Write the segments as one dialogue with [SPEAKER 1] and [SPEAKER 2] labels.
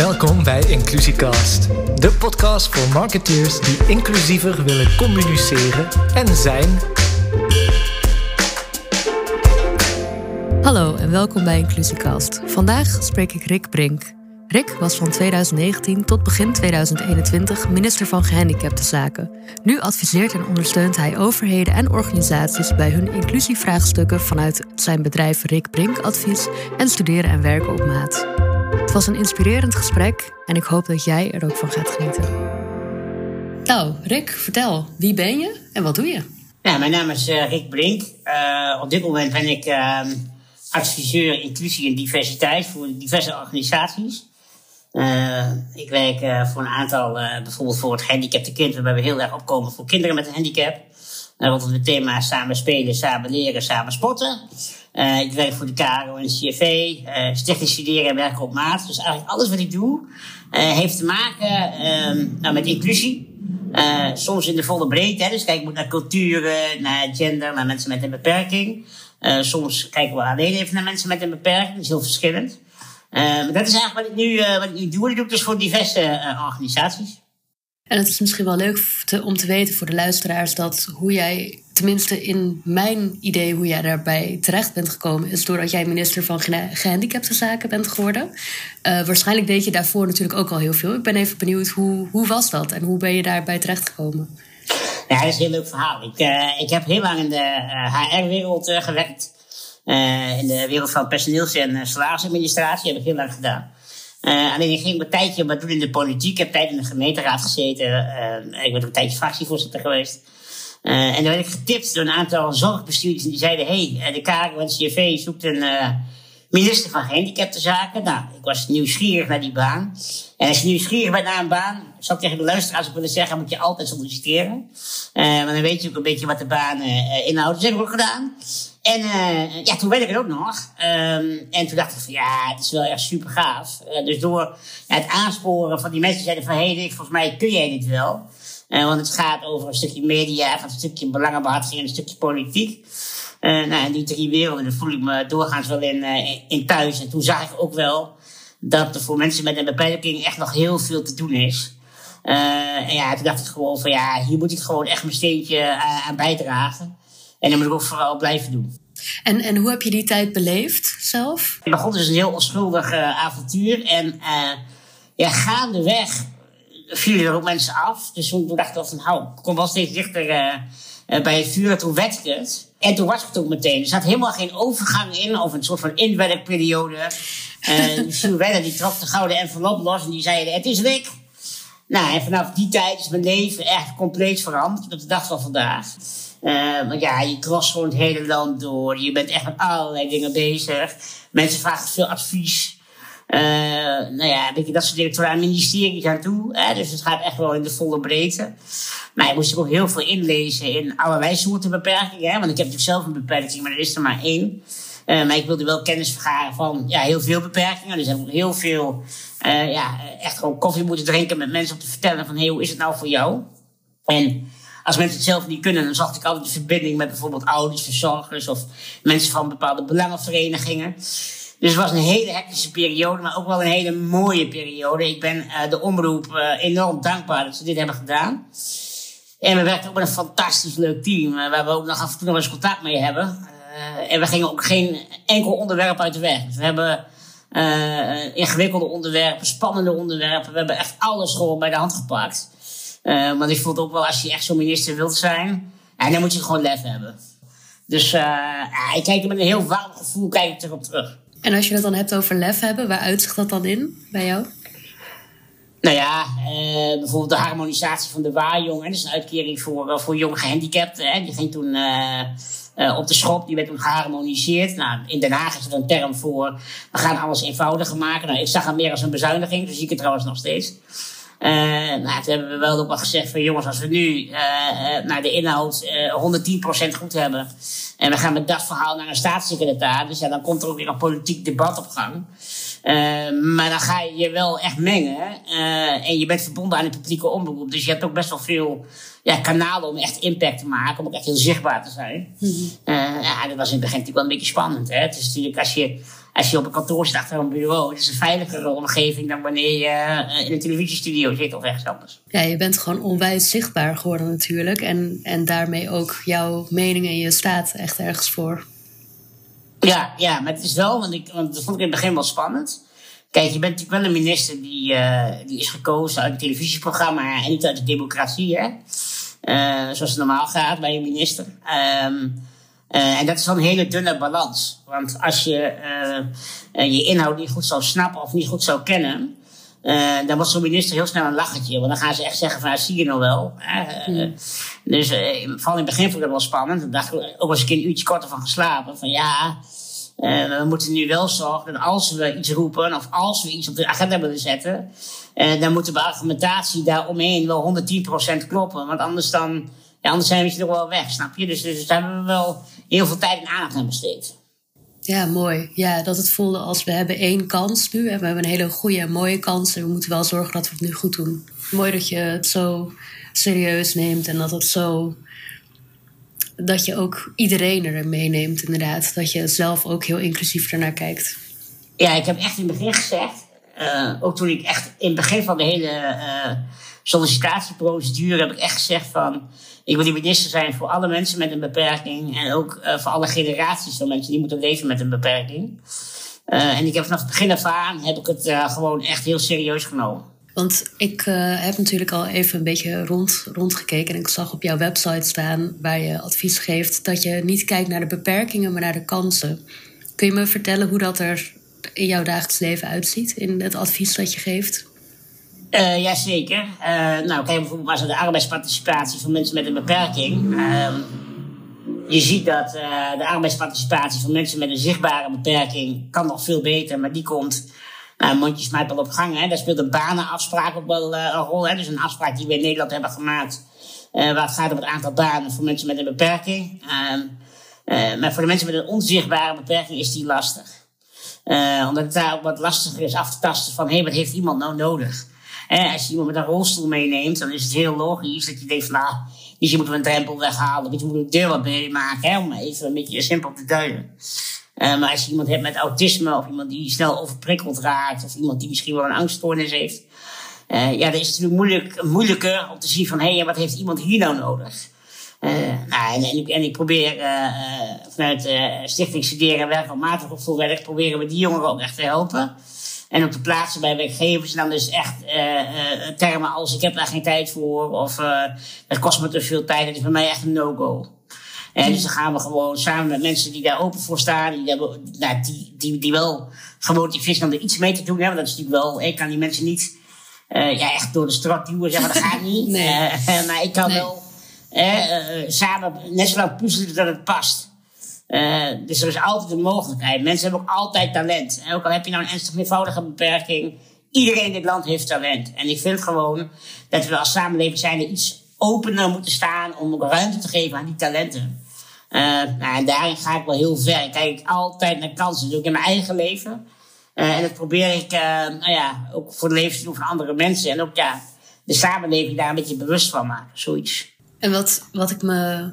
[SPEAKER 1] Welkom bij Inclusiecast, de podcast voor marketeers die inclusiever willen communiceren en zijn.
[SPEAKER 2] Hallo en welkom bij Inclusiecast. Vandaag spreek ik Rick Brink. Rick was van 2019 tot begin 2021 minister van Gehandicaptenzaken. Nu adviseert en ondersteunt hij overheden en organisaties bij hun inclusievraagstukken vanuit zijn bedrijf Rick Brink Advies en studeren en werken op maat. Het was een inspirerend gesprek en ik hoop dat jij er ook van gaat genieten. Nou, Rick, vertel, wie ben je en wat doe je?
[SPEAKER 3] Ja, mijn naam is uh, Rick Brink. Uh, op dit moment ben ik uh, adviseur inclusie en diversiteit voor diverse organisaties. ik werk voor een aantal, bijvoorbeeld voor het gehandicapte kind, waarbij we heel erg opkomen voor kinderen met een handicap. rondom het thema samen spelen, samen leren, samen sporten. Uh, ik werk voor de KRO en CFV, uh, Stichting Studeren en Werken op Maat. Dus eigenlijk alles wat ik doe uh, heeft te maken nou, met inclusie. soms in de volle breedte. Dus kijk, ik moet naar culturen, naar gender, naar mensen met een beperking. soms kijken we alleen even naar mensen met een beperking. Dat is heel verschillend. dat is eigenlijk wat ik nu, wat ik nu doe. Dat doe ik dus voor diverse organisaties.
[SPEAKER 2] En het is misschien wel leuk om te weten voor de luisteraars dat hoe jij, tenminste in mijn idee, hoe jij daarbij terecht bent gekomen, is doordat jij minister van gehandicaptenzaken bent geworden. Uh, waarschijnlijk deed je daarvoor natuurlijk ook al heel veel. Ik ben even benieuwd, hoe, hoe was dat en hoe ben je daarbij terechtgekomen?
[SPEAKER 3] Ja, dat is een heel leuk verhaal. Ik, uh, ik heb heel lang in de uh, eh, HR-wereld gewerkt. in de wereld van personeels- en salarisadministratie heb ik heel lang gedaan. Uh, alleen ik ging een tijdje wat doen in de politiek. Ik heb tijd in de gemeenteraad gezeten. Uh, ik ben een tijdje fractievoorzitter geweest. Uh, en dan werd ik getipt door een aantal zorgbestuurders. Die zeiden, hé, hey, de en de CV zoekt een minister van gehandicaptenzaken. Nou, ik was nieuwsgierig naar die baan. En als je nieuwsgierig bent naar een baan, zou ik tegen de luisteraars willen zeggen, moet je altijd solliciteren. want dan weet je ook een beetje wat de baan inhoudt. Dus dat heb ook gedaan. En uh, ja, toen werd ik er ook nog. Um, en toen dacht ik van ja, het is wel echt super gaaf. Uh, dus door het aansporen van die mensen zeiden van hé, hey, volgens mij kun jij dit wel. Uh, want het gaat over een stukje media, een stukje belangenbehartiging en een stukje politiek. nou, en die drie werelden, daar voel ik me doorgaans wel in, in thuis. En toen zag ik ook wel dat er voor mensen met een beperking echt nog heel veel te doen is. en ja, toen dacht ik gewoon van ja, hier moet ik gewoon echt mijn steentje aan bijdragen. En dat moet ik ook vooral blijven doen.
[SPEAKER 2] En, en hoe heb je die tijd beleefd zelf?
[SPEAKER 3] Het begon dus een heel onschuldig uh, avontuur. En uh, ja, gaandeweg vielen er ook mensen af. Dus toen dacht ik van, nou, ik kom wel steeds dichter uh, bij het vuur. Toen werd het. En toen was het ook meteen. Er zat helemaal geen overgang in, of een soort van inwerkperiode. Sue die trok de gouden envelop los en die zei, het is Rick. Nou, en vanaf die tijd is mijn leven echt compleet veranderd. Tot de dag van vandaag. Uh, ja, je cross gewoon het hele land door. Je bent echt met allerlei dingen bezig. Mensen vragen veel advies. Uh, nou ja, weet je, dat soort aan ministeries aan toe. Hè? Dus het gaat echt wel in de volle breedte. Maar je moest ook heel veel inlezen in allerlei soorten beperkingen. Hè? Want ik heb natuurlijk zelf een beperking, maar er is er maar één. Uh, maar ik wilde wel kennis vergaren van ja, heel veel beperkingen. Dus ik heb heel veel, uh, ja, echt gewoon koffie moeten drinken met mensen om te vertellen van hey, hoe is het nou voor jou? En als mensen het zelf niet kunnen, dan zag ik altijd de verbinding met bijvoorbeeld ouders, verzorgers of mensen van bepaalde belangenverenigingen. Dus het was een hele hectische periode, maar ook wel een hele mooie periode. Ik ben uh, de omroep uh, enorm dankbaar dat ze dit hebben gedaan. En we werken ook met een fantastisch leuk team, uh, waar we ook nog af en toe nog eens contact mee hebben. en we gingen ook geen enkel onderwerp uit de weg. Dus we hebben ingewikkelde onderwerpen, spannende onderwerpen. We hebben echt alles gewoon bij de hand gepakt. Uh, want ik vond ook wel, als je echt zo'n minister wilt zijn, ja, dan moet je gewoon lef hebben. Dus uh, ik kijk er met een heel warm gevoel kijk ik erop terug.
[SPEAKER 2] En als je het dan hebt over lef hebben, waar uitzicht dat dan in bij jou?
[SPEAKER 3] Nou ja, uh, bijvoorbeeld de harmonisatie van de waarjong. Dat is een uitkering voor, voor jong gehandicapten. Hè. Die ging toen op de schop, die werd toen geharmoniseerd. Nou, in Den Haag is er een term voor, we gaan alles eenvoudiger maken. Nou, ik zag hem meer als een bezuiniging, zo zie ik het trouwens nog steeds. Uh, nou, toen hebben we wel ook wel gezegd van jongens, als we nu uh, naar de inhoud uh, 110% goed hebben. En we gaan met dat verhaal naar een staatssecretaris. Ja, dan komt er ook weer een politiek debat op gang. maar dan ga je je wel echt mengen. en je bent verbonden aan de publieke omroep. Dus je hebt ook best wel veel ja, kanalen om echt impact te maken. Om ook echt heel zichtbaar te zijn. Mm -hmm. ja, dat was in het begin natuurlijk wel een beetje spannend. Hè? Het is natuurlijk als je als je op een kantoor zit achter een bureau, het is een veiligere omgeving dan wanneer je eh, in een televisiestudio zit of ergens anders.
[SPEAKER 2] Ja, je bent gewoon onwijs zichtbaar geworden natuurlijk. En, en daarmee ook jouw mening en je staat echt ergens voor.
[SPEAKER 3] Ja, ja, maar het is wel, want, ik, want dat vond ik in het begin wel spannend. Kijk, je bent natuurlijk wel een minister die, uh, die is gekozen uit een televisieprogramma en niet uit de democratie, hè? Uh, zoals het normaal gaat bij een minister. Um, uh, en dat is wel een hele dunne balans. Want als je je inhoud niet goed zou snappen of niet goed zou kennen, uh, dan wordt zo'n minister heel snel een lachertje. Want dan gaan ze echt zeggen van, zie je nog wel. Uh, Dus vooral in het begin vond ik dat wel spannend. Dan dacht ik ook eens een keer een uurtje korter van geslapen. Van ja, we moeten nu wel zorgen dat als we iets roepen... of als we iets op de agenda willen zetten... dan moet de argumentatie daaromheen wel 110% kloppen. Want anders dan... Ja, anders zijn we nog wel weg, snap je? Dus, dus daar hebben we wel heel veel tijd en aandacht aan besteed.
[SPEAKER 2] Ja, mooi. Ja, dat het voelde als we hebben één kans nu. En we hebben een hele goede en mooie kans. En we moeten wel zorgen dat we het nu goed doen. Mooi dat je het zo serieus neemt en dat het zo. Dat je ook iedereen erin meeneemt, inderdaad. Dat je zelf ook heel inclusief ernaar kijkt.
[SPEAKER 3] Ja, ik heb echt in het begin gezegd. Uh, ook toen ik echt in het begin van de hele uh, sollicitatieprocedure heb ik echt gezegd van ik wil die minister zijn voor alle mensen met een beperking. En ook uh, voor alle generaties van mensen die moeten leven met een beperking. Uh, en ik heb vanaf het begin af aan heb ik het uh, gewoon echt heel serieus genomen.
[SPEAKER 2] Want ik heb natuurlijk al even een beetje rond, rondgekeken. En ik zag op jouw website staan waar je advies geeft dat je niet kijkt naar de beperkingen, maar naar de kansen. Kun je me vertellen hoe dat er in jouw dagelijks leven uitziet, in het advies dat je geeft?
[SPEAKER 3] Uh, Jazeker. Uh, nou, kijk bijvoorbeeld maar de arbeidsparticipatie van mensen met een beperking. Uh, je ziet dat uh, de arbeidsparticipatie van mensen met een zichtbare beperking kan nog veel beter, maar die komt nou, mondjesmaat wel op gang. Hè. Daar speelt een banenafspraak ook wel een rol. Hè. Dus een afspraak die we in Nederland hebben gemaakt, waar het gaat om het aantal banen voor mensen met een beperking. Ehm, maar voor de mensen met een onzichtbare beperking is die lastig. omdat het daar ook wat lastiger is af te tasten van, hé, wat heeft iemand nou nodig? Als je iemand met een rolstoel meeneemt, dan is het heel logisch dat je denkt van, nou, misschien moeten we een drempel weghalen, misschien moeten we de deur wat maken, hè, om even een beetje simpel te duiden. Uh, maar als je iemand hebt met autisme, of iemand die snel overprikkeld raakt, of iemand die misschien wel een angststoornis heeft, uh, ja, dan is het natuurlijk moeilijk, moeilijker om te zien van, hé, hey, wat heeft iemand hier nou nodig? Uh, nou, en, ik, probeer vanuit Stichting Studeren en Werk op Matig proberen we die jongeren ook echt te helpen. En op de plaatsen bij werkgevers dan dus echt uh, termen als ik heb daar geen tijd voor of dat kost me te veel tijd. Dat is bij mij echt een no-go. En dus dan gaan we gewoon samen met mensen die daar open voor staan, die, hebben, nou, die, die, die wel gemotiveerd zijn om er iets mee te doen. Hè, want dat is natuurlijk wel, ik kan die mensen niet uh, ja, echt door de straat duwen, zeg maar, dat gaat niet. nee. Uh, maar ik kan nee. wel samen net zo lang puzzelen dat het past. Uh, dus er is altijd een mogelijkheid. Mensen hebben ook altijd talent. En ook al heb je nou een ernstig eenvoudige beperking, iedereen in dit land heeft talent. En ik vind gewoon dat we als samenleving zijn er iets opener moeten staan om ruimte te geven aan die talenten. Uh, nou, en daarin ga ik wel heel ver. Ik kijk altijd naar kansen. Dat doe ik in mijn eigen leven. Uh, en dat probeer ik nou ja, ook voor de leven te doen van andere mensen. En ook ja, de samenleving daar een beetje bewust van maken. Zoiets.
[SPEAKER 2] En wat, wat ik me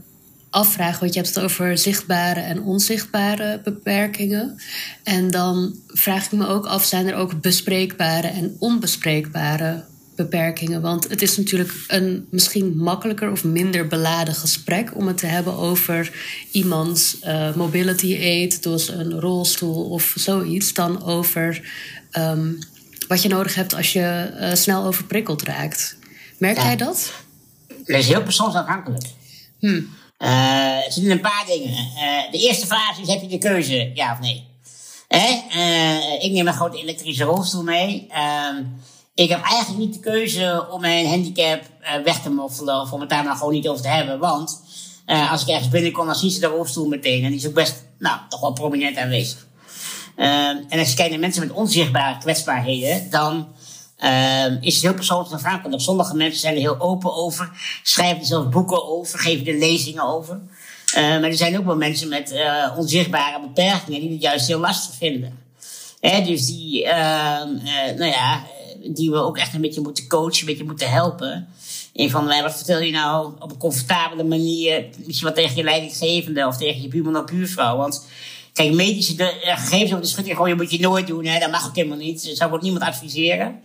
[SPEAKER 2] afvragen, want je hebt het over zichtbare en onzichtbare beperkingen. En dan vraag ik me ook af, zijn er ook bespreekbare en onbespreekbare beperkingen? Want het is natuurlijk een misschien makkelijker of minder beladen gesprek om het te hebben over iemands uh, mobility aid, dus een rolstoel of zoiets, dan over um, wat je nodig hebt als je uh, snel overprikkeld raakt. Merk ja. jij dat?
[SPEAKER 3] Dat is heel persoonsafhankelijk.
[SPEAKER 2] Hmm.
[SPEAKER 3] Uh, er zitten een paar dingen. Uh, de eerste fase is: heb je de keuze, ja of nee? Hè? Uh, ik neem een grote elektrische rolstoel mee. ik heb eigenlijk niet de keuze om mijn handicap weg te moffelen of om het daar maar gewoon niet over te hebben. Want als ik ergens binnenkom, dan zien ze de rolstoel meteen. En die is ook best, nou, toch wel prominent aanwezig. en als je kijkt naar mensen met onzichtbare kwetsbaarheden, dan uh, is het heel persoonlijk afhankelijk. Sommige mensen zijn er heel open over, schrijven er zelfs boeken over, geven er lezingen over. Uh, maar er zijn ook wel mensen met uh, onzichtbare beperkingen die het juist heel lastig vinden. Hè, dus die, eh, nou ja, die we ook echt een beetje moeten coachen, een beetje moeten helpen. Een van mij, wat vertel je nou op een comfortabele manier, misschien wat tegen je leidinggevende of tegen je buurman of buurvrouw. Want Kijk, medische de, eh, gegevens over de schutting gooien moet je nooit doen. Hè? Dat mag ook helemaal niet. Dat zou ik ook niemand adviseren.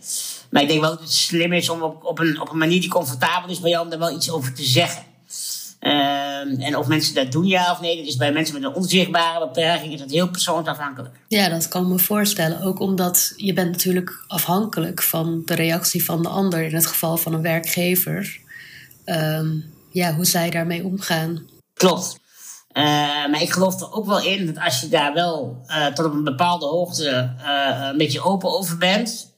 [SPEAKER 3] Maar ik denk wel dat het slim is om op, op, een, op een manier die comfortabel is bij jou om daar wel iets over te zeggen. Ehm, en of mensen dat doen, ja of nee, dat is bij mensen met een onzichtbare beperking is dat heel persoonsafhankelijk.
[SPEAKER 2] Ja, dat kan me voorstellen. Ook omdat je bent natuurlijk afhankelijk van de reactie van de ander. In het geval van een werkgever. Ehm, ja, hoe zij daarmee omgaan.
[SPEAKER 3] Klopt. Uh, maar ik geloof er ook wel in dat als je daar wel uh, tot op een bepaalde hoogte uh, een beetje open over bent,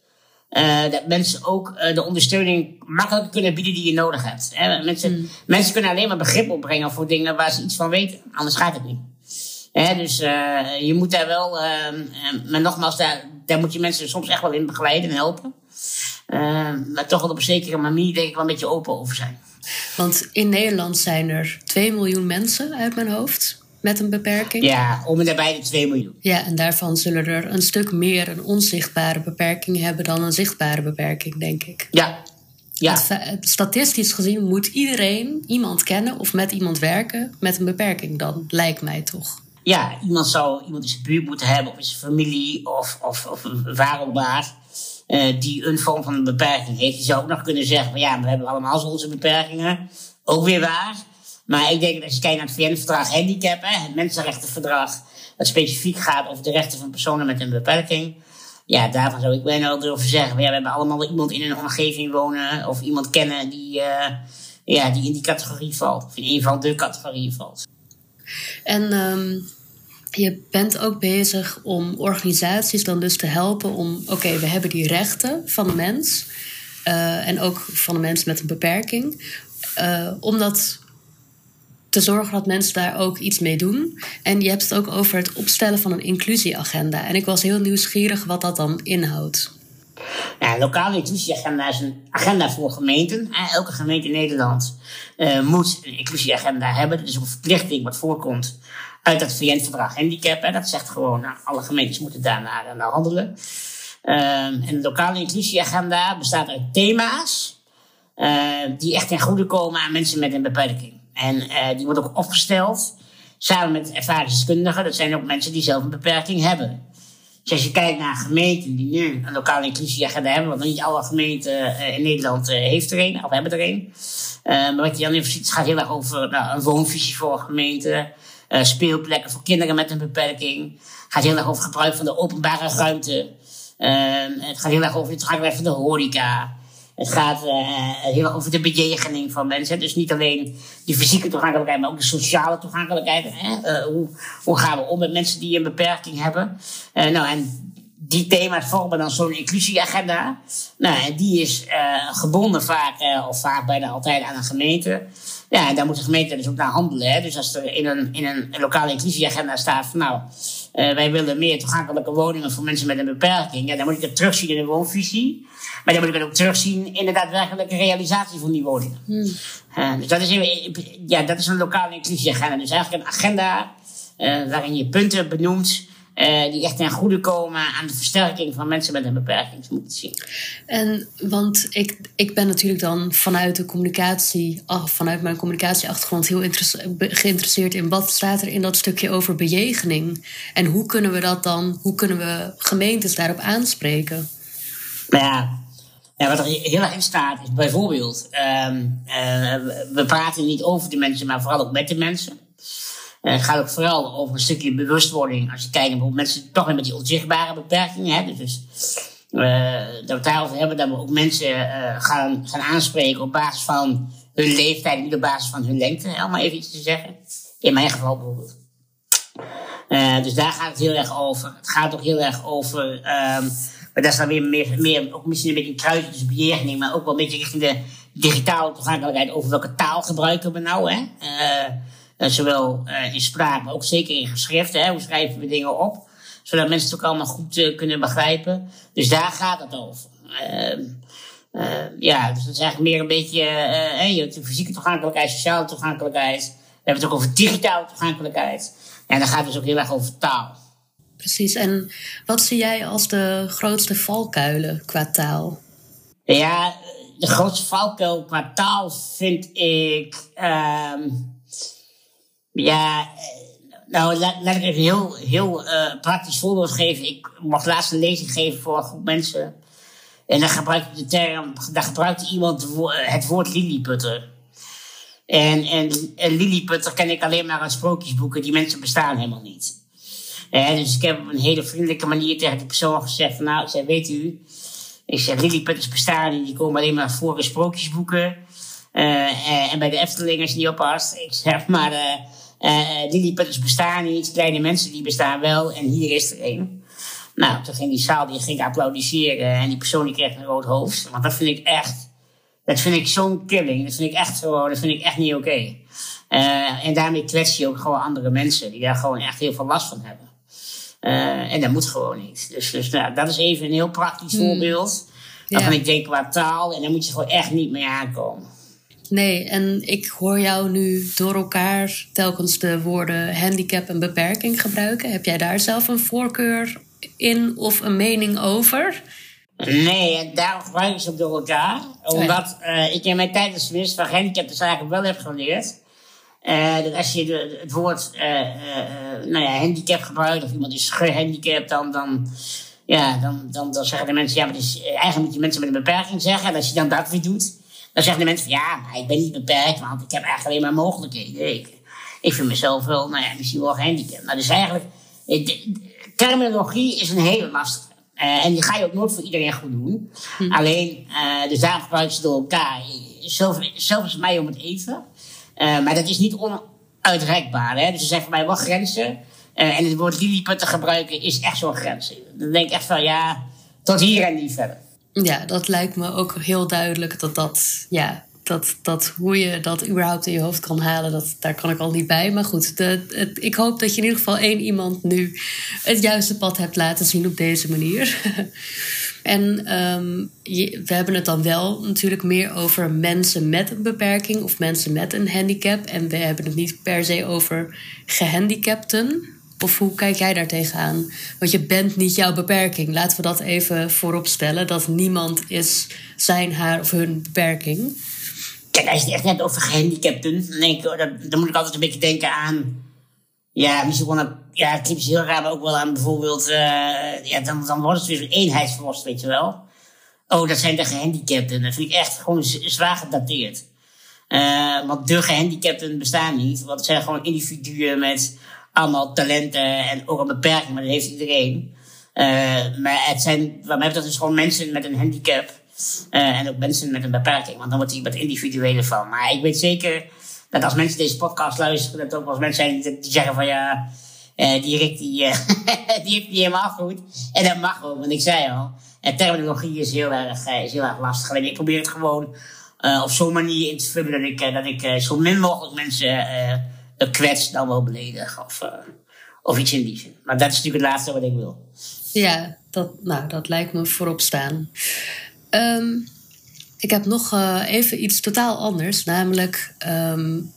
[SPEAKER 3] dat mensen ook de ondersteuning makkelijker kunnen bieden die je nodig hebt. Hè? Mensen, mm. mensen kunnen alleen maar begrip opbrengen voor dingen waar ze iets van weten, anders gaat het niet. Hè? Dus je moet daar wel, maar nogmaals, daar, daar moet je mensen soms echt wel in begeleiden en helpen. maar toch wel op een zekere manier denk ik wel een beetje open over zijn.
[SPEAKER 2] Want in Nederland zijn er 2 miljoen mensen uit mijn hoofd met een beperking.
[SPEAKER 3] Ja, om en nabij de 2 miljoen.
[SPEAKER 2] Ja, en daarvan zullen er een stuk meer een onzichtbare beperking hebben dan een zichtbare beperking, denk ik.
[SPEAKER 3] Ja. ja.
[SPEAKER 2] statistisch gezien moet iedereen iemand kennen of met iemand werken met een beperking dan, lijkt mij toch.
[SPEAKER 3] Ja, iemand zou iemand in zijn buurt moeten hebben, of in zijn familie, of, of, of waar waar. Uh, die een vorm van een beperking heeft. Je zou ook nog kunnen zeggen, van, ja, we hebben allemaal onze beperkingen. Ook weer waar. Maar ik denk dat als je kijkt naar het VN-verdrag handicap, het mensenrechtenverdrag, dat specifiek gaat over de rechten van personen met een beperking. Ja, daarvan zou ik bijna ook durven zeggen. Ja, we hebben allemaal iemand in een omgeving wonen of iemand kennen die, uh, ja, die in die categorie valt. Of in ieder geval de categorie valt.
[SPEAKER 2] En um, je bent ook bezig om organisaties dan dus te helpen om, oké, we hebben die rechten van de mens uh, en ook van de mens met een beperking, uh, om dat te zorgen dat mensen daar ook iets mee doen. En je hebt het ook over het opstellen van een inclusieagenda. En ik was heel nieuwsgierig wat dat dan inhoudt.
[SPEAKER 3] Ja, lokale inclusieagenda is een agenda voor gemeenten. Elke gemeente in Nederland moet een inclusieagenda hebben. Dat is een verplichting wat voorkomt uit dat VN-verdrag handicap. Hè. Dat zegt gewoon, nou, alle gemeentes moeten daarnaar naar handelen. Um, en de lokale inclusieagenda bestaat uit thema's uh, die echt ten goede komen aan mensen met een beperking. En uh, die wordt ook opgesteld samen met ervaringsdeskundigen. Dat zijn ook mensen die zelf een beperking hebben. Dus als je kijkt naar gemeenten die nu een lokale inclusieagenda hebben, want niet alle gemeenten in Nederland heeft er een, of hebben er een. maar wat je dan even het gaat heel erg over nou, een woonvisie voor gemeenten. Uh, speelplekken voor kinderen met een beperking. Het gaat heel erg over gebruik van de openbare ruimte. Uh, het gaat heel erg over het toegankelijkheid van de horeca. Het gaat uh, heel erg over de bejegening van mensen. Dus niet alleen de fysieke toegankelijkheid, maar ook de sociale toegankelijkheid. Hè? hoe, hoe gaan we om met mensen die een beperking hebben? nou, en die thema's vormen dan zo'n inclusieagenda. Nou, en die is gebonden vaak, of vaak bijna altijd aan een gemeente. Ja, en daar moet de gemeente dus ook naar handelen. Hè. Dus als er in een, in een, lokale inclusieagenda staat van nou, uh, wij willen meer toegankelijke woningen voor mensen met een beperking. Ja, dan moet ik het terugzien in de woonvisie. Maar dan moet ik het ook terugzien in de daadwerkelijke realisatie van die woningen. Hmm. Uh, dus dat is, ja, dat is een lokale inclusieagenda. Dus eigenlijk een agenda uh, waarin je punten benoemt uh, die echt ten goede komen aan de versterking van mensen met een beperking, moet je zien.
[SPEAKER 2] En want ik, ik ben natuurlijk dan vanuit de communicatie, vanuit mijn communicatieachtergrond heel geïnteresseerd in wat staat er in dat stukje over bejegening. En hoe kunnen we dat dan, hoe kunnen we gemeentes daarop aanspreken?
[SPEAKER 3] Nou ja, ja, wat er heel erg in staat is bijvoorbeeld, uh, uh, we praten niet over de mensen, maar vooral ook met de mensen. Uh, het gaat ook vooral over een stukje bewustwording. Als je kijkt naar mensen toch weer met die onzichtbare beperkingen. Hè, dus uh, dat we het daarover hebben dat we ook mensen uh, gaan, gaan aanspreken op basis van hun leeftijd, niet op basis van hun lengte. Om maar even iets te zeggen. In mijn geval bijvoorbeeld. dus daar gaat het heel erg over. Het gaat ook heel erg over. Um, maar dat is dan weer meer, meer ook misschien een beetje een kruis tussen maar ook wel een beetje richting de digitale toegankelijkheid. Over welke taal gebruiken we nou, hè? Zowel uh, in spraak, maar ook zeker in geschrift. Hè? Hoe schrijven we dingen op? Zodat mensen het ook allemaal goed uh, kunnen begrijpen. Dus daar gaat het over. Ehm, ja, dus dat is eigenlijk meer een beetje je hebt de fysieke toegankelijkheid, sociale toegankelijkheid. We hebben het ook over digitale toegankelijkheid. En dan gaat het dus ook heel erg over taal.
[SPEAKER 2] Precies. En wat zie jij als de grootste valkuilen qua taal?
[SPEAKER 3] Ja, de grootste valkuil qua taal vind ik. Ehm, ja, nou, laat, ik even een heel, heel uh, praktisch voorbeeld geven. Ik mocht laatst een lezing geven voor een groep mensen. En dan gebruikte de term, daar gebruikte iemand het woord lilliputter. En, en, en lilliputter ken ik alleen maar uit sprookjesboeken. Die mensen bestaan helemaal niet. En dus ik heb op een hele vriendelijke manier tegen die persoon gezegd: van, Nou, zei, weet u, ik zeg, lilliputters bestaan niet. Die komen alleen maar voor in sprookjesboeken. En bij de Efteling, je niet oppast. Ik zeg maar, lilliputters bestaan niet. Kleine mensen die bestaan wel. En hier is er een. Nou, toen ging die zaal die ging applaudisseren. En die persoon die kreeg een rood hoofd. Want dat vind ik echt... Dat vind ik zo'n killing. Dat vind ik echt zo... Dat vind ik echt niet oké. Okay. Uh, en daarmee kwets je ook gewoon andere mensen. Die daar gewoon echt heel veel last van hebben. Uh, en dat moet gewoon niet. Dus, dus nou, dat is even een heel praktisch hmm. voorbeeld. Waarvan ja. ik denk qua taal. En daar moet je gewoon echt niet mee aankomen.
[SPEAKER 2] Nee, en ik hoor jou nu door elkaar telkens de woorden handicap en beperking gebruiken. Heb jij daar zelf een voorkeur in of een mening over?
[SPEAKER 3] Nee, daar gebruik ik ze door elkaar. Omdat uh, ik in mijn tijdens tenminste van handicap dus eigenlijk wel heb geleerd. Uh, dat als je de, het woord uh, nou ja, handicap gebruikt, of iemand is gehandicapt, dan, dan, ja, dan, dan, dan zeggen de mensen, ja, maar is, eigenlijk moet je mensen met een beperking zeggen. En als je dan dat weer doet, dan zeggen de mensen van, ja, maar ik ben niet beperkt, want ik heb eigenlijk alleen maar mogelijkheden. Ik, ik vind mezelf wel, nou ja, misschien wel gehandicapt. Maar dus eigenlijk, terminologie is een hele lastige. Uh, en die ga je ook nooit voor iedereen goed doen. Hm. Alleen, uh, de zaken gebruiken ze door elkaar. Zelfs is mij om het even. Uh, maar dat is niet onuitreikbaar. Hè? Dus er zijn voor mij wel grenzen. en het woord lilliputten gebruiken is echt zo'n grens. Dan denk ik echt van, ja, tot hier en niet verder.
[SPEAKER 2] Ja, dat lijkt me ook heel duidelijk dat dat, ja, dat, dat hoe je dat überhaupt in je hoofd kan halen, dat, daar kan ik al niet bij. Maar goed, de, het, ik hoop dat je in ieder geval één iemand nu het juiste pad hebt laten zien op deze manier. en um, we hebben het dan wel natuurlijk meer over mensen met een beperking of mensen met een handicap. En we hebben het niet per se over gehandicapten. Of hoe kijk jij daar tegenaan? Want je bent niet jouw beperking. Laten we dat even voorop stellen. Dat niemand is zijn, haar of hun beperking.
[SPEAKER 3] Kijk, als je het echt hebt over gehandicapten, ik, dan, moet ik altijd een beetje denken aan. Ja, misschien wel een, ja, het klinkt heel raar, maar ook wel aan bijvoorbeeld. Uh, ja, dan, dan wordt het weer zo'n eenheidsvorst, weet je wel. Oh, dat zijn de gehandicapten. Dat vind ik echt gewoon zwaar gedateerd. Uh, want de gehandicapten bestaan niet. Want het zijn gewoon individuen met allemaal talenten en ook een beperking, maar dat heeft iedereen. Uh, maar het zijn, wat mij betreft, dus gewoon mensen met een handicap. Uh, en ook mensen met een beperking, want dan wordt hij wat individuele van. Maar ik weet zeker dat als mensen deze podcast luisteren, dat ook wel mensen zijn die zeggen van ja, uh, die Rick die, die heeft niet helemaal goed. En dat mag ook, want ik zei al, terminologie is heel erg, is heel erg lastig. Ik probeer het gewoon op zo'n manier in te vullen dat dat ik zo min mogelijk mensen kwets dan wel beledig of, of iets in die zin. Maar dat is natuurlijk het laatste wat ik wil.
[SPEAKER 2] Ja, dat, nou, dat lijkt me voorop staan. Um, ik heb nog uh, even iets totaal anders. Namelijk um,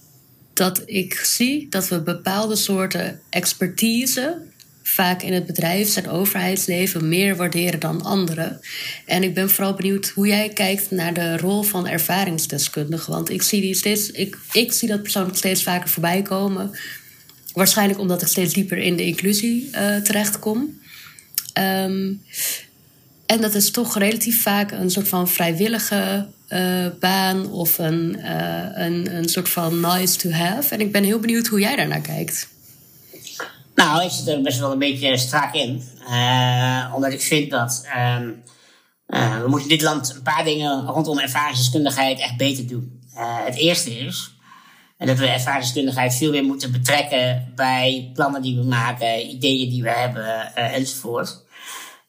[SPEAKER 2] dat ik zie dat we bepaalde soorten expertise vaak in het bedrijfs- en overheidsleven meer waarderen dan andere. En ik ben vooral benieuwd hoe jij kijkt naar de rol van ervaringsdeskundigen. Want ik zie, die steeds, ik, ik zie dat persoonlijk steeds vaker voorbij komen. Waarschijnlijk omdat ik steeds dieper in de inclusie uh, terechtkom. Um, en dat is toch relatief vaak een soort van vrijwillige uh, baan of een, uh, een, een soort van nice to have. En ik ben heel benieuwd hoe jij daarnaar kijkt.
[SPEAKER 3] Nou, ik zit er best wel een beetje strak in. Uh, omdat ik vind dat ehm, we moeten in dit land een paar dingen rondom ervaringsdeskundigheid echt beter doen. het eerste is dat we ervaringsdeskundigheid veel meer moeten betrekken bij plannen die we maken, ideeën die we hebben enzovoort.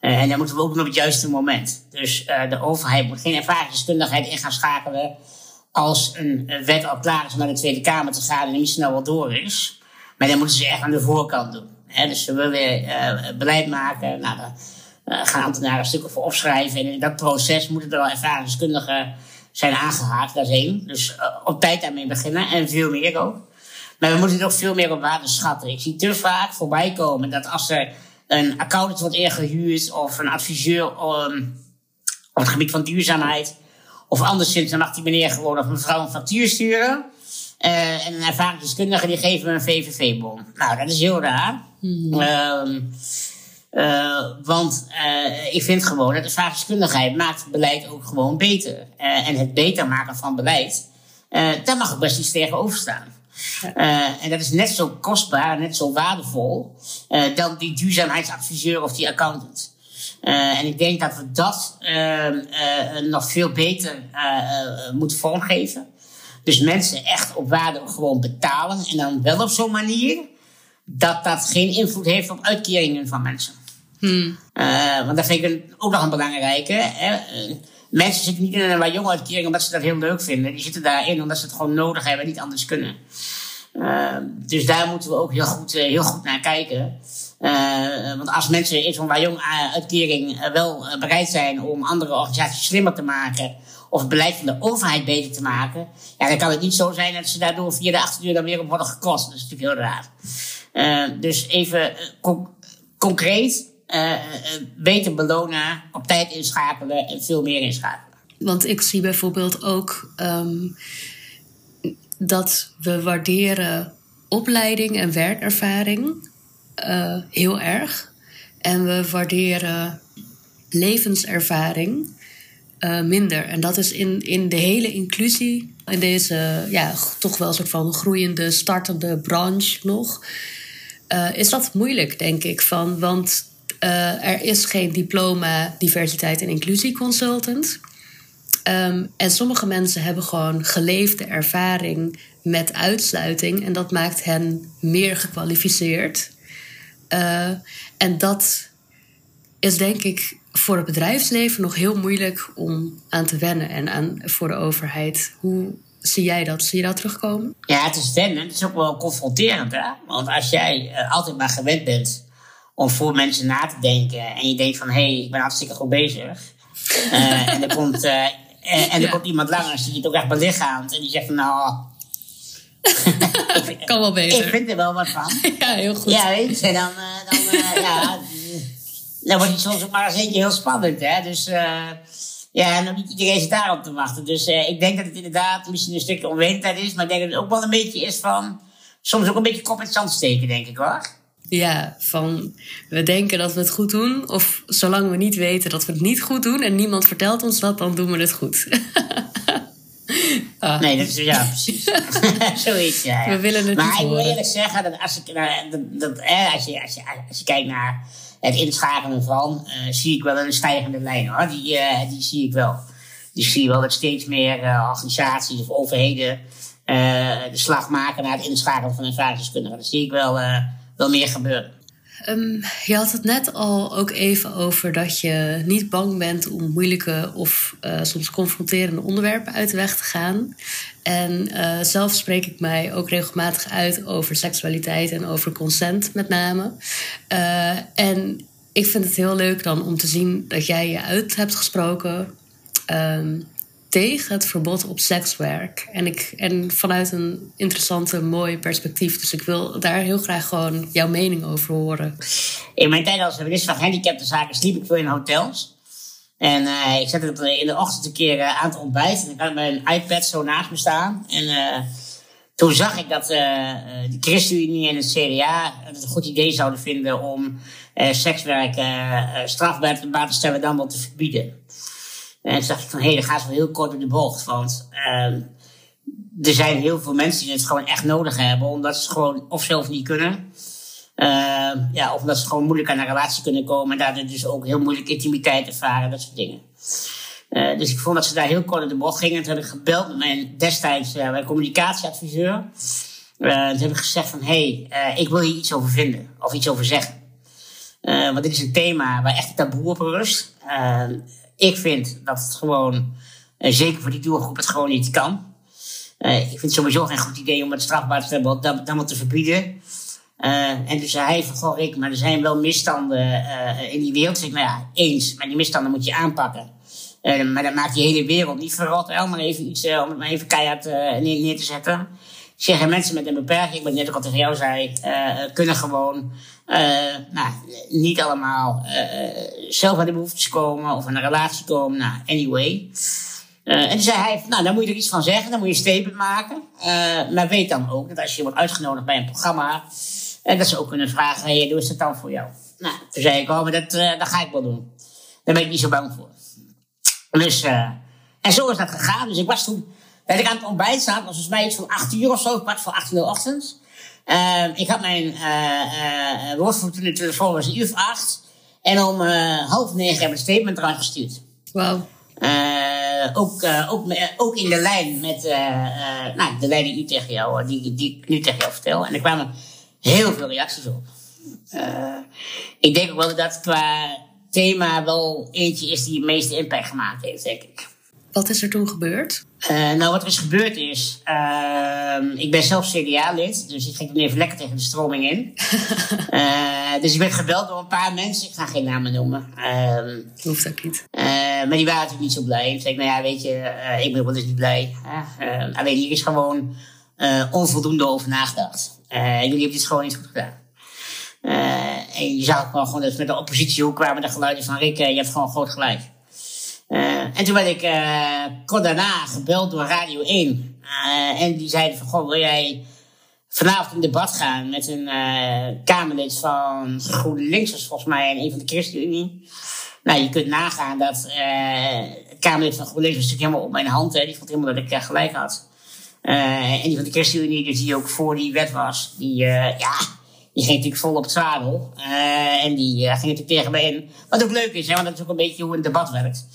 [SPEAKER 3] En dan moeten we ook op het juiste moment. Dus de overheid moet geen ervaringsdeskundigheid in gaan schakelen als een wet al klaar is om naar de Tweede Kamer te gaan en niet snel wel door is. Maar dan moeten ze echt aan de voorkant doen. Dus we willen weer uh, beleid maken. Nou, daar gaan ambtenaren stukken voor opschrijven. En in dat proces moeten er wel ervaringsdeskundigen zijn aangehaakt. Dat is één. Dus op tijd daarmee beginnen en veel meer ook. Maar we moeten ook veel meer op waarde schatten. Ik zie te vaak voorbij komen dat als er een accountant wordt ingehuurd of een adviseur um, op het gebied van duurzaamheid. Of anderszins, dan mag die meneer gewoon of mevrouw een factuur sturen. Uh, en een ervaringsdeskundige die geven een VVV-bon. Nou, dat is heel raar. Mm. Uh, want uh, ik vind gewoon dat ervaringsdeskundigheid maakt beleid ook gewoon beter. en het beter maken van beleid, daar mag ik best iets tegenover staan. En dat is net zo kostbaar, net zo waardevol dan die duurzaamheidsadviseur of die accountant. Uh, en ik denk dat we dat ehm, nog veel beter moeten vormgeven. Dus mensen echt op waarde gewoon betalen. En dan wel op zo'n manier dat dat geen invloed heeft op uitkeringen van mensen. Hmm. want dat vind ik ook nog een belangrijke. Hè? Mensen zitten niet in een jonge uitkering omdat ze dat heel leuk vinden. Die zitten daarin omdat ze het gewoon nodig hebben en niet anders kunnen. Uh, dus daar moeten we ook heel goed, heel goed naar kijken. Want als mensen in zo'n jong uitkering wel bereid zijn om andere organisaties slimmer te maken, of beleid van de overheid beter te maken, ja, dan kan het niet zo zijn dat ze daardoor via de achterdeur dan weer op worden gekost. Dat is natuurlijk heel raar. dus even con concreet, beter belonen, op tijd inschakelen en veel meer inschakelen.
[SPEAKER 2] Want ik zie bijvoorbeeld ook um, dat we waarderen opleiding en werkervaring heel erg. En we waarderen levenservaring uh, minder. En dat is in, in de hele inclusie, in deze ja, toch wel een soort van groeiende, startende branche nog, uh, is dat moeilijk, denk ik. Van, want er is geen diploma diversiteit en inclusie consultant. Um, en sommige mensen hebben gewoon geleefde ervaring met uitsluiting en dat maakt hen meer gekwalificeerd. En dat is denk ik voor het bedrijfsleven nog heel moeilijk om aan te wennen en aan, voor de overheid. Hoe zie jij dat? Zie je dat terugkomen?
[SPEAKER 3] Ja, het is wennen. Het is ook wel confronterend. Hè? Want als jij uh, altijd maar gewend bent om voor mensen na te denken en je denkt van hé, hey, ik ben hartstikke goed bezig. Uh, en er komt en, en er komt iemand langs die het ook echt belichaamt. En die zegt van nou...
[SPEAKER 2] kan wel beter.
[SPEAKER 3] Ik vind er wel wat van.
[SPEAKER 2] ja, heel goed.
[SPEAKER 3] Ja, weet je, dan... Uh, dan uh, ja, dan wordt het soms ook maar eens eentje heel spannend, hè. Dus... Uh, ja, en dan niet iedereen zit daarop te wachten. Dus ik denk dat het inderdaad misschien een stukje onwetendheid is. Maar ik denk dat het ook wel een beetje is van... Soms ook een beetje kop in het zand steken, denk ik hoor.
[SPEAKER 2] Ja, van we denken dat we het goed doen. Of zolang we niet weten dat we het niet goed doen en niemand vertelt ons dat, dan doen we het goed.
[SPEAKER 3] ah. Nee, dat is ja, precies. Zoiets, ja, ja.
[SPEAKER 2] We willen het
[SPEAKER 3] maar
[SPEAKER 2] niet
[SPEAKER 3] ik
[SPEAKER 2] moet
[SPEAKER 3] eerlijk zeggen dat als, ik, dat, dat, als, je, als, je, als je kijkt naar het inschakelen van, uh, zie ik wel een stijgende lijn hoor. Die, uh, die zie ik wel. Die zie je wel dat steeds meer uh, organisaties of overheden de slag maken naar het inschakelen van ervaringsdeskundigen. Dat zie ik wel wel meer gebeuren.
[SPEAKER 2] Um, je had het net al ook even over dat je niet bang bent om moeilijke of uh, soms confronterende onderwerpen uit de weg te gaan. En uh, zelf spreek ik mij ook regelmatig uit over seksualiteit en over consent met name. Uh, en ik vind het heel leuk dan om te zien dat jij je uit hebt gesproken. Um, tegen het verbod op sekswerk. En, ik, en vanuit een interessante, mooi perspectief. Dus ik wil daar heel graag gewoon jouw mening over horen.
[SPEAKER 3] In mijn tijd als minister van Gehandicaptenzaken sliep ik veel in hotels. En uh, ik zette in de ochtend een keer uh, aan het ontbijt. En ik had mijn iPad zo naast me staan. En uh, toen zag ik dat de ChristenUnie en het CDA het een goed idee zouden vinden om sekswerk strafbaar te stellen dan wel te verbieden. En toen dacht ik van, hé, hey, dan gaan ze wel heel kort op de bocht. Want uh, er zijn heel veel mensen die het gewoon echt nodig hebben. Omdat ze het gewoon of zelf niet kunnen. Uh, ja, of omdat ze gewoon moeilijk aan een relatie kunnen komen. En daardoor dus ook heel moeilijk intimiteit ervaren. Dat soort dingen. Uh, dus ik vond dat ze daar heel kort op de bocht gingen. Toen heb ik gebeld met mijn destijds uh, mijn communicatieadviseur. Uh, toen heb ik gezegd van, hé, hey, ik wil hier iets over vinden. Of iets over zeggen. want dit is een thema waar echt taboe op rust. Ik vind dat het gewoon, uh, zeker voor die doelgroep, het gewoon niet kan. Uh, ik vind het sowieso geen goed idee om het strafbaar te hebben, dat, maar te verbieden. Uh, en dus hij van, goh Rick, maar er zijn wel misstanden in die wereld. Zeg ik, nou ja, eens, maar die misstanden moet je aanpakken. maar dat maakt die hele wereld niet verrot. Wel, maar even iets, om het even keihard neer, te zetten. Zeggen mensen met een beperking, wat net ook al tegen jou zei, kunnen gewoon uh, nou, niet allemaal uh, zelf aan de behoeftes komen of aan een relatie komen. Nou, anyway. en toen zei hij, nou, dan moet je er iets van zeggen, dan moet je een statement maken. maar weet dan ook dat als je wordt uitgenodigd bij een programma, dat ze ook kunnen vragen, hey, doe eens dat dan voor jou? Nou, toen zei ik, oh, maar dat, dat ga ik wel doen. Daar ben ik niet zo bang voor. Dus, en zo is dat gegaan. Dus ik was toen, dat ik aan het ontbijt zat, was volgens mij iets van acht uur of zo, kwart voor acht uur ochtends. ik had mijn uh, uh, woordvoerder in de telefoon, was een uur of acht. En om half negen heb ik een statement eruit gestuurd.
[SPEAKER 2] Wauw.
[SPEAKER 3] Ook, ook, ook in de lijn met nou, de lijn die, nu tegen jou, die, die ik nu tegen jou vertel. En er kwamen heel veel reacties op. ik denk ook wel dat dat qua thema wel eentje is die het meeste impact gemaakt heeft, denk ik.
[SPEAKER 2] Wat is er toen gebeurd?
[SPEAKER 3] Uh, nou, wat er is gebeurd is, uh, ik ben zelf CDA-lid, dus ik ging toen even lekker tegen de stroming in. uh, dus ik werd gebeld door een paar mensen, ik ga geen namen noemen.
[SPEAKER 2] Uh, Hoeft ook niet.
[SPEAKER 3] Eh, maar die waren natuurlijk niet zo blij. Toen zei ik, nou ja, weet je, ik ben wel dus niet blij. alleen hier is gewoon onvoldoende over nagedacht. jullie hebben dit gewoon niet goed gedaan. en je zag ook wel gewoon dat met de oppositie, hoe kwamen de geluiden van Rick, je hebt gewoon groot gelijk. Uh, en toen werd ik uh, kort daarna gebeld door Radio 1. Uh, eh, en die zeiden van, goh, wil jij vanavond in debat gaan met een Kamerlid van GroenLinks, was volgens mij en een van de ChristenUnie. Nou, je kunt nagaan dat het Kamerlid van GroenLinks was natuurlijk helemaal op mijn hand. Hè. Die vond helemaal dat ik gelijk had. en die van de ChristenUnie, dus die ook voor die wet was, die, ja, die ging natuurlijk vol op het zadel. en die ging natuurlijk tegen me in. Wat ook leuk is, hè, want dat is ook een beetje hoe een debat werkt.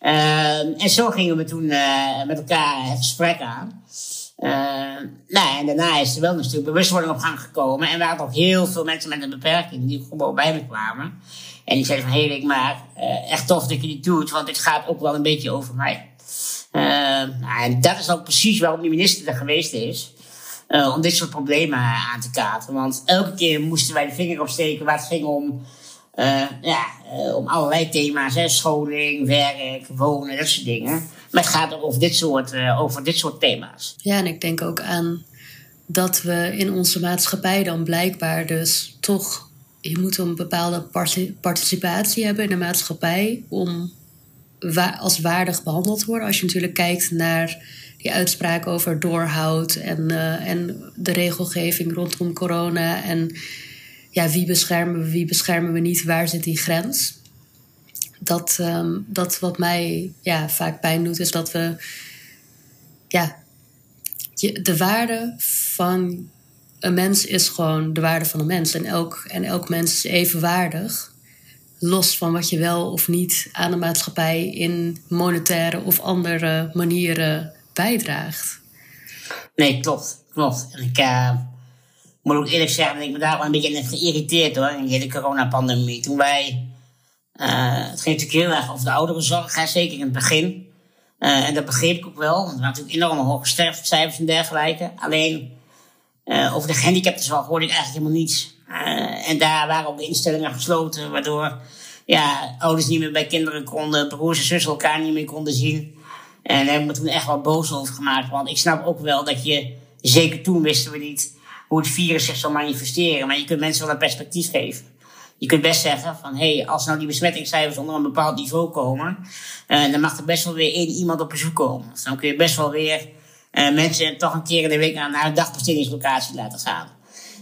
[SPEAKER 3] Uh, en zo gingen we toen uh, met elkaar het gesprek aan. Uh, nou, en daarna is er wel stuk bewustwording op gang gekomen. En er waren ook heel veel mensen met een beperking die gewoon bij me kwamen. En die zeiden van, hé hey, maar uh, echt tof dat je dit doet, want dit gaat ook wel een beetje over mij. nou, en dat is ook precies waarom die minister er geweest is. om dit soort problemen aan te kaarten. Want elke keer moesten wij de vinger opsteken waar het ging om ja, uh, om allerlei thema's, scholing, werk, wonen, dat soort dingen. Maar het gaat ook over dit soort, uh, over dit soort thema's.
[SPEAKER 2] Ja, en ik denk ook aan dat we in onze maatschappij dan blijkbaar dus toch... Je moet een bepaalde participatie hebben in de maatschappij om als waardig behandeld te worden. Als je natuurlijk kijkt naar die uitspraak over doorhoud en, en de regelgeving rondom corona en ja, wie beschermen we, wie beschermen we niet, waar zit die grens? Dat, um, dat wat mij ja, vaak pijn doet, is dat we ja, de waarde van een mens is gewoon de waarde van een mens. En elk, en elk mens is even waardig. Los van wat je wel of niet aan de maatschappij in monetaire of andere manieren bijdraagt.
[SPEAKER 3] Nee, klopt. Klopt. En ik, uh, moet ook eerlijk zeggen, ik ben daar wel een beetje geïrriteerd hoor, in de hele coronapandemie. Toen wij, uh, het ging natuurlijk heel erg over de ouderenzorg, hè, zeker in het begin. Uh, en dat begreep ik ook wel, want er waren natuurlijk enorme hoge sterftecijfers en dergelijke. Alleen uh, over de gehandicaptenzorg hoorde ik eigenlijk helemaal niets. en daar waren ook instellingen gesloten, waardoor ja, ouders niet meer bij kinderen konden, broers en zussen elkaar niet meer konden zien. En daar hebben we toen echt wel boos over gemaakt, want ik snap ook wel dat je, zeker toen wisten we niet hoe het virus zich zal manifesteren. Maar je kunt mensen wel een perspectief geven. Je kunt best zeggen van, hé, hey, als nou die besmettingscijfers onder een bepaald niveau komen, uh, dan mag er best wel weer één iemand op bezoek komen. Dus dan kun je best wel weer uh, mensen toch een keer in de week naar een dagbestedingslocatie laten gaan.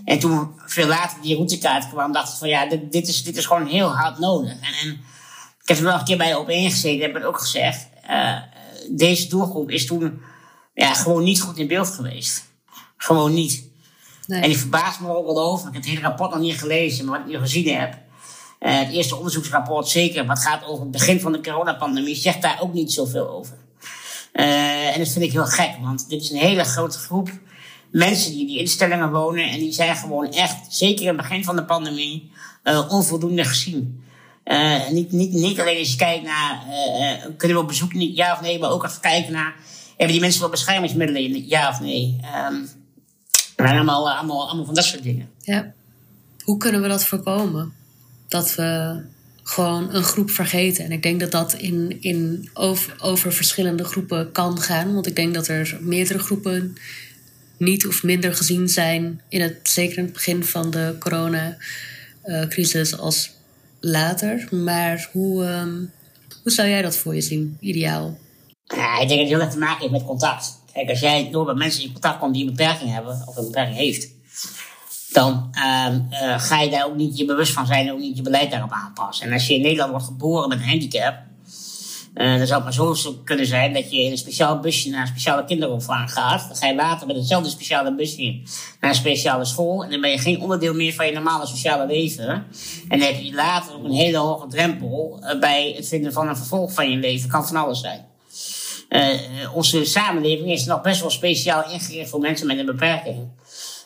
[SPEAKER 3] En toen veel later die routekaart kwam, dacht ik van ja, dit, dit, is, dit is gewoon heel hard nodig. En, en ik heb er wel een keer bij op ingezeten, heb het ook gezegd. Uh, deze doelgroep is toen ja, gewoon niet goed in beeld geweest. Gewoon niet. En die verbaast me ook wel over. Ik heb het hele rapport nog niet gelezen, maar wat ik nu gezien heb. Uh, het eerste onderzoeksrapport, zeker, wat gaat over het begin van de coronapandemie, zegt daar ook niet zoveel over. Uh, en dat vind ik heel gek, want dit is een hele grote groep mensen die in die instellingen wonen. En die zijn gewoon echt, zeker in het begin van de pandemie, uh, onvoldoende gezien. Uh, niet, niet, niet alleen als je kijkt naar, kunnen we op bezoek, ja of nee, maar ook als kijken naar, hebben die mensen wel beschermingsmiddelen, ja of nee. Um, allemaal, eh, allemaal, allemaal van dat soort dingen.
[SPEAKER 2] Ja. Hoe kunnen we dat voorkomen? Dat we gewoon een groep vergeten. En ik denk dat dat in, in over, over verschillende groepen kan gaan. Want ik denk dat er meerdere groepen niet of minder gezien zijn. In het, zeker in het begin van de coronacrisis als later. Maar hoe, um, hoe zou jij dat voor je zien, ideaal?
[SPEAKER 3] Ja, ik denk dat het heel erg te maken heeft met contact. Kijk, als jij door met mensen in contact komt die een beperking hebben, of een beperking heeft, dan uh, ga je daar ook niet je bewust van zijn en ook niet je beleid daarop aanpassen. En als je in Nederland wordt geboren met een handicap, uh, dan zou het maar zo kunnen zijn dat je in een speciaal busje naar een speciale kinderopvang gaat. Dan ga je later met hetzelfde speciale busje naar een speciale school. En dan ben je geen onderdeel meer van je normale sociale leven. En dan heb je later ook een hele hoge drempel uh, bij het vinden van een vervolg van je leven. Kan van alles zijn. Uh, onze samenleving is nog best wel speciaal ingericht voor mensen met een beperking.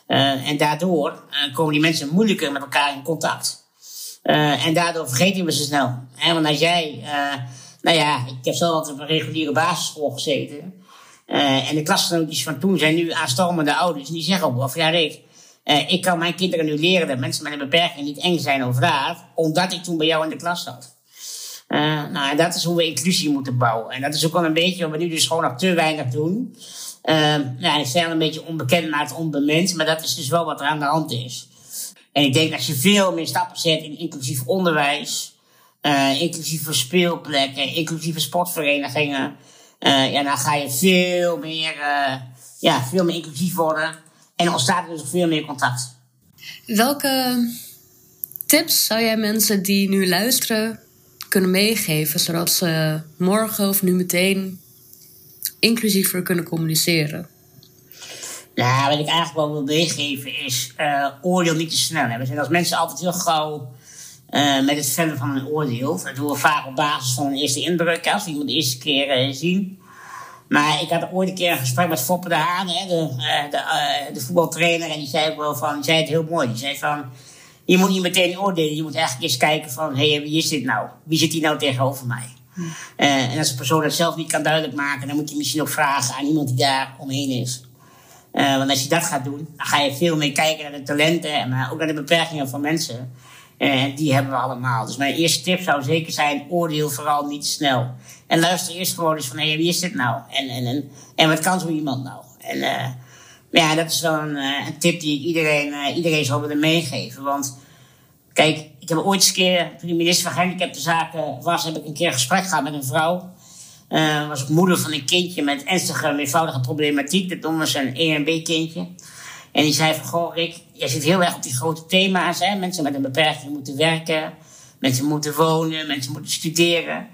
[SPEAKER 3] Uh, en daardoor uh, komen die mensen moeilijker met elkaar in contact. en daardoor vergeten we ze snel. Hè? Want als jij nou ja, ik heb zelf altijd op een reguliere basisschool gezeten. En de klasgenootjes van toen zijn nu aanstormende ouders. En die zeggen ook van, ja Rick, ik kan mijn kinderen nu leren dat mensen met een beperking niet eng zijn of raar. Omdat ik toen bij jou in de klas zat. Uh, nou, dat is hoe we inclusie moeten bouwen. En dat is ook wel een beetje wat we nu dus gewoon nog te weinig doen. Uh, ja, ik een beetje onbekend, maar het onbemind. Maar dat is dus wel wat er aan de hand is. En ik denk dat je veel meer stappen zet in inclusief onderwijs. Uh, inclusieve speelplekken, inclusieve sportverenigingen. Ja, dan ga je veel meer, ja, veel meer inclusief worden. En ontstaat er dus veel meer contact.
[SPEAKER 2] Welke tips zou jij mensen die nu luisteren kunnen meegeven, zodat ze morgen of nu meteen inclusiever kunnen communiceren?
[SPEAKER 3] Nou, wat ik eigenlijk wel wil meegeven is oordeel niet te snel. We zijn als mensen altijd heel gauw uh, met het vellen van een oordeel. Dat doen we vaak op basis van een eerste indruk, als we iemand de eerste keer uh, zien. Maar ik had ooit een keer een gesprek met Foppe de Haan, hè, de, de, de, voetbaltrainer, en die zei wel van, zei het heel mooi. Die zei van, je moet niet meteen oordelen, je moet eigenlijk eens kijken van, hé, hey, wie is dit nou? Wie zit hier nou tegenover mij? Hmm. en als een persoon dat zelf niet kan duidelijk maken, dan moet je misschien ook vragen aan iemand die daar omheen is. want als je dat gaat doen, dan ga je veel meer kijken naar de talenten, en ook naar de beperkingen van mensen. En die hebben we allemaal. Dus mijn eerste tip zou zeker zijn: oordeel vooral niet snel. En luister eerst gewoon eens van: hé, hey, wie is dit nou? En, en, en, en wat kan zo iemand nou? En ja, dat is wel een, een tip die ik iedereen, uh, iedereen zou willen meegeven. Want kijk, ik heb ooit eens een keer, toen de minister van Gehandicaptenzaken was, heb ik een keer een gesprek gehad met een vrouw. Uh, was ook moeder van een kindje met ernstige, eenvoudige problematiek. Dat noemen ze een E- en die zei van, goh Rick, je zit heel erg op die grote thema's. Hè? Mensen met een beperking moeten werken. Mensen moeten wonen. Mensen moeten studeren.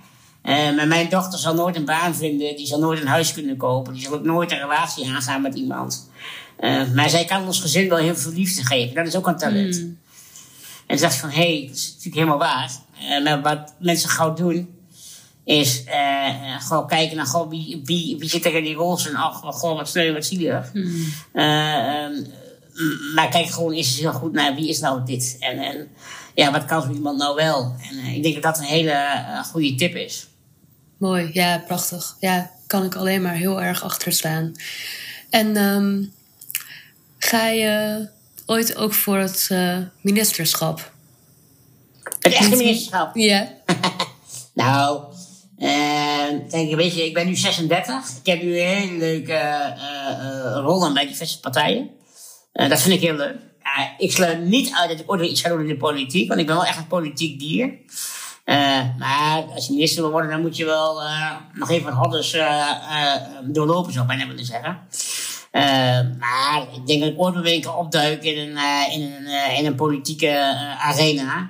[SPEAKER 3] Uh, maar mijn dochter zal nooit een baan vinden. Die zal nooit een huis kunnen kopen. Die zal ook nooit een relatie aangaan met iemand. Uh, maar zij kan ons gezin wel heel veel liefde geven. Dat is ook een talent. Mm. En ze dacht van, hé, hey, dat is natuurlijk helemaal waar. Uh, maar wat mensen gauw doen, is gewoon kijken naar goh, wie, wie, wie zit er in die rol en ach, goh, wat sneu, wat zielig. Hmm. Uh, maar kijk gewoon eens heel goed naar wie is nou dit en, en ja, wat kan zo iemand nou wel. En ik denk dat dat een hele goede tip is.
[SPEAKER 2] Mooi, ja, prachtig. Ja, kan ik alleen maar heel erg achter staan. En um, ga je ooit ook voor het ministerschap?
[SPEAKER 3] Het echte ministerschap?
[SPEAKER 2] Ja.
[SPEAKER 3] nou, en denk, weet je, ik ben nu 36. Ik heb nu een hele leuke uh, rollen bij diverse partijen. Uh, dat vind ik heel leuk. ik sluit niet uit dat ik ooit iets ga doen in de politiek, want ik ben wel echt een politiek dier. Maar als je minister wil worden, dan moet je wel nog even wat hordes doorlopen, zou ik bijna willen zeggen. maar ik denk dat ik ooit een keer opduik in een, in een, in een politieke arena.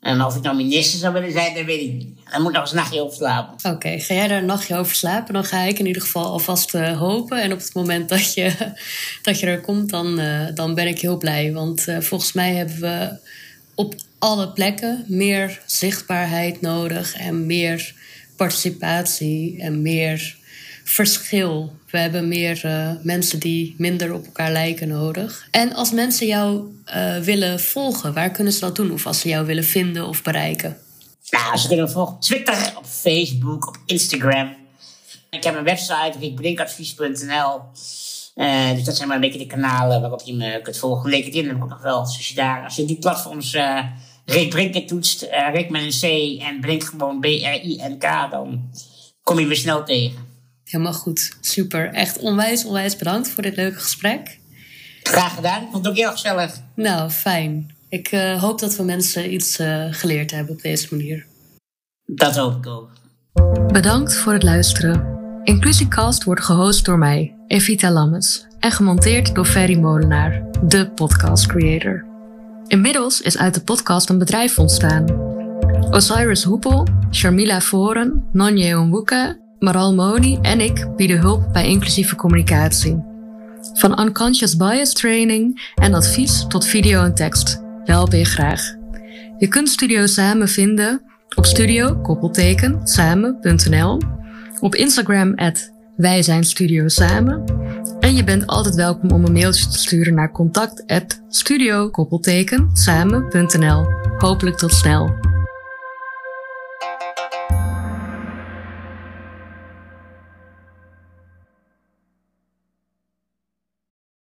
[SPEAKER 3] En of ik nou minister zou willen zijn, dat weet ik niet. Dan moet ik nog eens een nachtje over slapen.
[SPEAKER 2] Oké, ga jij daar een nachtje over slapen? Dan ga ik in ieder geval alvast hopen. En op het moment dat je, dat je er komt, dan, dan ben ik heel blij. Want volgens mij hebben we op alle plekken meer zichtbaarheid nodig. En meer participatie en meer verschil. We hebben meer uh, mensen die minder op elkaar lijken nodig. En als mensen jou uh, willen volgen, waar kunnen ze dat doen? Of als ze jou willen vinden of bereiken?
[SPEAKER 3] Nou, ze kunnen volgen op Twitter, op Facebook, op Instagram. Ik heb een website, rickbrinkadvies.nl. Uh, dus dat zijn maar een beetje de kanalen waarop je me kunt volgen. LinkedIn heb ik nog wel. Dus als je daar, als je die platforms Rick Brinken toetst, uh, Rick met een C en Brink gewoon B-R-I-N-K, dan kom je me snel tegen.
[SPEAKER 2] Helemaal goed. Super. Echt onwijs, onwijs bedankt voor dit leuke gesprek.
[SPEAKER 3] Graag gedaan. Ik vond het ook heel gezellig.
[SPEAKER 2] Nou, fijn. Ik uh, hoop dat we mensen iets uh, geleerd hebben op deze manier.
[SPEAKER 3] Dat hoop ik ook.
[SPEAKER 2] Bedankt voor het luisteren. Inclusiecast wordt gehost door mij, Evita Lammes, en gemonteerd door Ferry Molenaar, de podcast creator. Inmiddels is uit de podcast een bedrijf ontstaan. Osiris Hoepel, Sharmila Voren, Nonye Onwuka, Maral Moni en ik bieden hulp bij inclusieve communicatie. Van unconscious bias training en advies tot video en tekst. We helpen je graag. Je kunt Studio Samen vinden op studio koppelteken samen.nl, op Instagram at wij zijn Studio Samen en je bent altijd welkom om een mailtje te sturen naar contact at studio koppelteken samen.nl. Hopelijk tot snel.